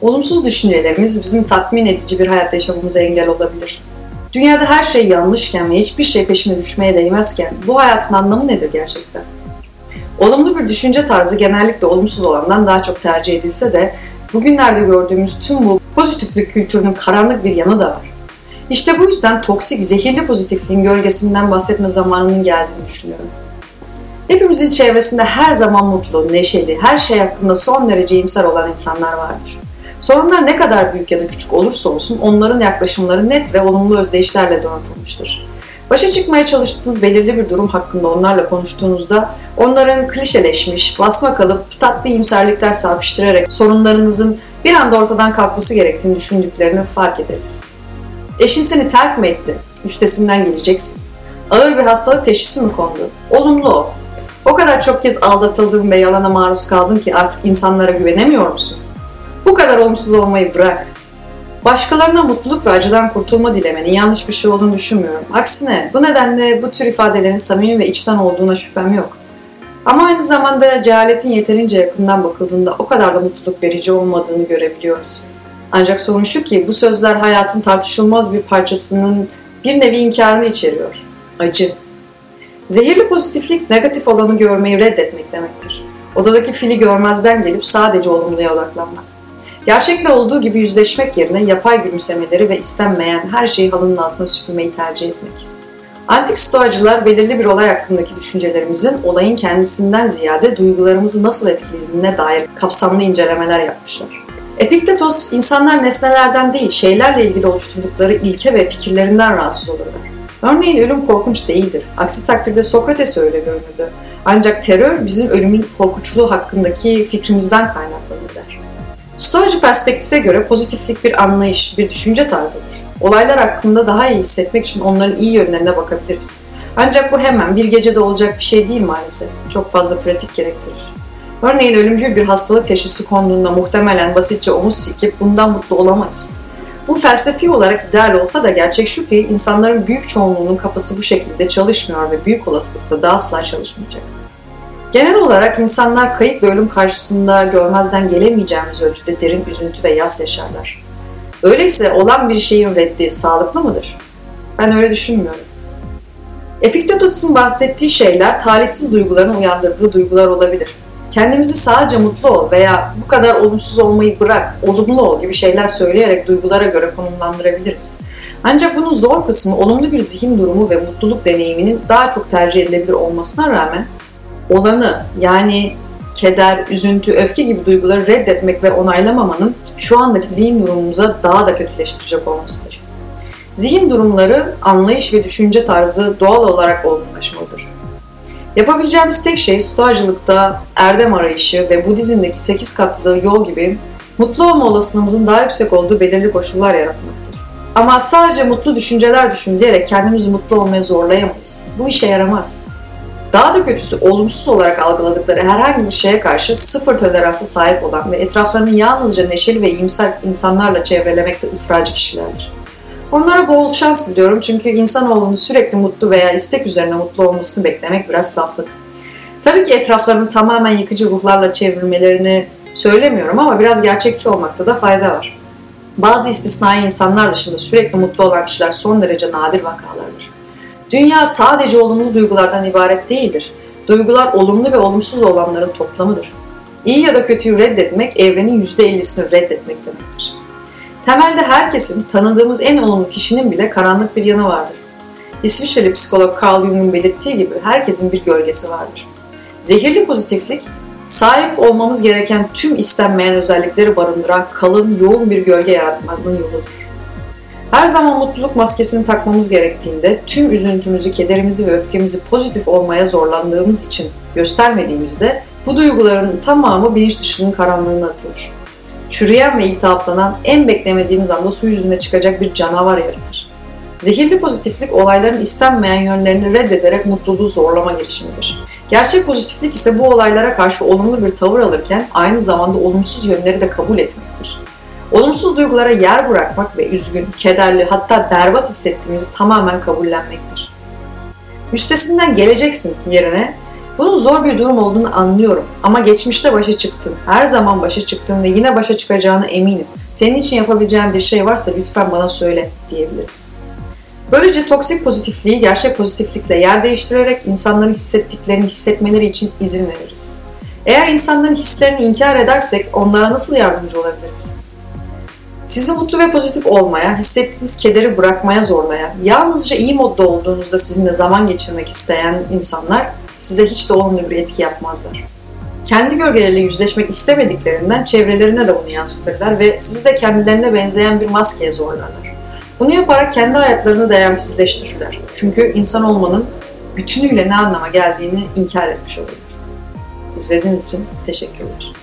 Olumsuz düşüncelerimiz bizim tatmin edici bir hayat yaşamamıza engel olabilir. Dünyada her şey yanlışken ve hiçbir şey peşine düşmeye değmezken bu hayatın anlamı nedir gerçekten? Olumlu bir düşünce tarzı genellikle olumsuz olandan daha çok tercih edilse de bugünlerde gördüğümüz tüm bu pozitiflik kültürünün karanlık bir yanı da var. İşte bu yüzden toksik, zehirli pozitifliğin gölgesinden bahsetme zamanının geldiğini düşünüyorum. Hepimizin çevresinde her zaman mutlu, neşeli, her şey hakkında son derece iyimser olan insanlar vardır. Sorunlar ne kadar büyük ya da küçük olursa olsun onların yaklaşımları net ve olumlu özdeyişlerle donatılmıştır. Başa çıkmaya çalıştığınız belirli bir durum hakkında onlarla konuştuğunuzda onların klişeleşmiş, basma kalıp tatlı iyimserlikler serpiştirerek sorunlarınızın bir anda ortadan kalkması gerektiğini düşündüklerini fark ederiz. Eşin seni terk mi etti? Üstesinden geleceksin. Ağır bir hastalık teşhisi mi kondu? Olumlu o. O kadar çok kez aldatıldım ve yalana maruz kaldım ki artık insanlara güvenemiyor musun? Bu kadar olumsuz olmayı bırak. Başkalarına mutluluk ve acıdan kurtulma dilemenin yanlış bir şey olduğunu düşünmüyorum. Aksine bu nedenle bu tür ifadelerin samimi ve içten olduğuna şüphem yok. Ama aynı zamanda cehaletin yeterince yakından bakıldığında o kadar da mutluluk verici olmadığını görebiliyoruz. Ancak sorun şu ki bu sözler hayatın tartışılmaz bir parçasının bir nevi inkarını içeriyor. Acı. Zehirli pozitiflik negatif olanı görmeyi reddetmek demektir. Odadaki fili görmezden gelip sadece olumluya odaklanmak. Gerçekle olduğu gibi yüzleşmek yerine yapay gülümsemeleri ve istenmeyen her şeyi halının altına süpürmeyi tercih etmek. Antik stoacılar belirli bir olay hakkındaki düşüncelerimizin olayın kendisinden ziyade duygularımızı nasıl etkilediğine dair kapsamlı incelemeler yapmışlar. Epiktetos, insanlar nesnelerden değil şeylerle ilgili oluşturdukları ilke ve fikirlerinden rahatsız olurlar. Örneğin ölüm korkunç değildir. Aksi takdirde Sokrates öyle görünürdü. Ancak terör bizim ölümün korkunçluğu hakkındaki fikrimizden kaynaklanır. Stoacı perspektife göre pozitiflik bir anlayış, bir düşünce tarzıdır. Olaylar hakkında daha iyi hissetmek için onların iyi yönlerine bakabiliriz. Ancak bu hemen bir gecede olacak bir şey değil maalesef. Çok fazla pratik gerektirir. Örneğin ölümcül bir hastalık teşhisi konduğunda muhtemelen basitçe omuz silkip bundan mutlu olamayız. Bu felsefi olarak ideal olsa da gerçek şu ki insanların büyük çoğunluğunun kafası bu şekilde çalışmıyor ve büyük olasılıkla da asla çalışmayacak. Genel olarak insanlar kayıp ve ölüm karşısında görmezden gelemeyeceğimiz ölçüde derin üzüntü ve yas yaşarlar. Öyleyse olan bir şeyin reddi sağlıklı mıdır? Ben öyle düşünmüyorum. Epiktetos'un bahsettiği şeyler talihsiz duyguların uyandırdığı duygular olabilir. Kendimizi sadece mutlu ol veya bu kadar olumsuz olmayı bırak, olumlu ol gibi şeyler söyleyerek duygulara göre konumlandırabiliriz. Ancak bunun zor kısmı olumlu bir zihin durumu ve mutluluk deneyiminin daha çok tercih edilebilir olmasına rağmen olanı yani keder, üzüntü, öfke gibi duyguları reddetmek ve onaylamamanın şu andaki zihin durumumuza daha da kötüleştirecek olmasıdır. Zihin durumları, anlayış ve düşünce tarzı doğal olarak olgunlaşmalıdır. Yapabileceğimiz tek şey stoacılıkta erdem arayışı ve Budizm'deki 8 katlı yol gibi mutlu olma olasılığımızın daha yüksek olduğu belirli koşullar yaratmaktır. Ama sadece mutlu düşünceler düşünülerek kendimizi mutlu olmaya zorlayamayız. Bu işe yaramaz. Daha da kötüsü olumsuz olarak algıladıkları herhangi bir şeye karşı sıfır toleransa sahip olan ve etraflarını yalnızca neşeli ve iyimser insanlarla çevrelemekte ısrarcı kişilerdir. Onlara bol şans diliyorum çünkü insanoğlunun sürekli mutlu veya istek üzerine mutlu olmasını beklemek biraz saflık. Tabii ki etraflarını tamamen yıkıcı ruhlarla çevirmelerini söylemiyorum ama biraz gerçekçi olmakta da fayda var. Bazı istisnai insanlar dışında sürekli mutlu olan kişiler son derece nadir vakalardır. Dünya sadece olumlu duygulardan ibaret değildir. Duygular olumlu ve olumsuz olanların toplamıdır. İyi ya da kötüyü reddetmek evrenin %50'sini reddetmek demektir. Temelde herkesin, tanıdığımız en olumlu kişinin bile karanlık bir yanı vardır. İsviçreli psikolog Carl Jung'un belirttiği gibi herkesin bir gölgesi vardır. Zehirli pozitiflik, sahip olmamız gereken tüm istenmeyen özellikleri barındıran kalın, yoğun bir gölge yaratmanın yoludur. Her zaman mutluluk maskesini takmamız gerektiğinde tüm üzüntümüzü, kederimizi ve öfkemizi pozitif olmaya zorlandığımız için göstermediğimizde bu duyguların tamamı bilinç dışının karanlığına atılır çürüyen ve iltihaplanan en beklemediğimiz anda su yüzünde çıkacak bir canavar yaratır. Zehirli pozitiflik olayların istenmeyen yönlerini reddederek mutluluğu zorlama girişimidir. Gerçek pozitiflik ise bu olaylara karşı olumlu bir tavır alırken aynı zamanda olumsuz yönleri de kabul etmektir. Olumsuz duygulara yer bırakmak ve üzgün, kederli hatta berbat hissettiğimizi tamamen kabullenmektir. Üstesinden geleceksin yerine Bunun zor bir durum olduğunu anlıyorum ama geçmişte başa çıktın, her zaman başa çıktın ve yine başa çıkacağına eminim. Senin için yapabileceğin bir şey varsa lütfen bana söyle diyebiliriz. Böylece toksik pozitifliği gerçek pozitiflikle yer değiştirerek insanların hissettiklerini hissetmeleri için izin veririz. Eğer insanların hislerini inkar edersek onlara nasıl yardımcı olabiliriz? Sizi mutlu ve pozitif olmaya, hissettiğiniz kederi bırakmaya zorlayan, yalnızca iyi modda olduğunuzda sizinle zaman geçirmek isteyen insanlar size hiç de olumlu bir etki yapmazlar. Kendi gölgeleriyle yüzleşmek istemediklerinden çevrelerine de bunu yansıtırlar ve sizi de kendilerine benzeyen bir maskeye zorlarlar. Bunu yaparak kendi hayatlarını değersizleştirirler. Çünkü insan olmanın bütünüyle ne anlama geldiğini inkar etmiş olurlar. İzlediğiniz için teşekkürler.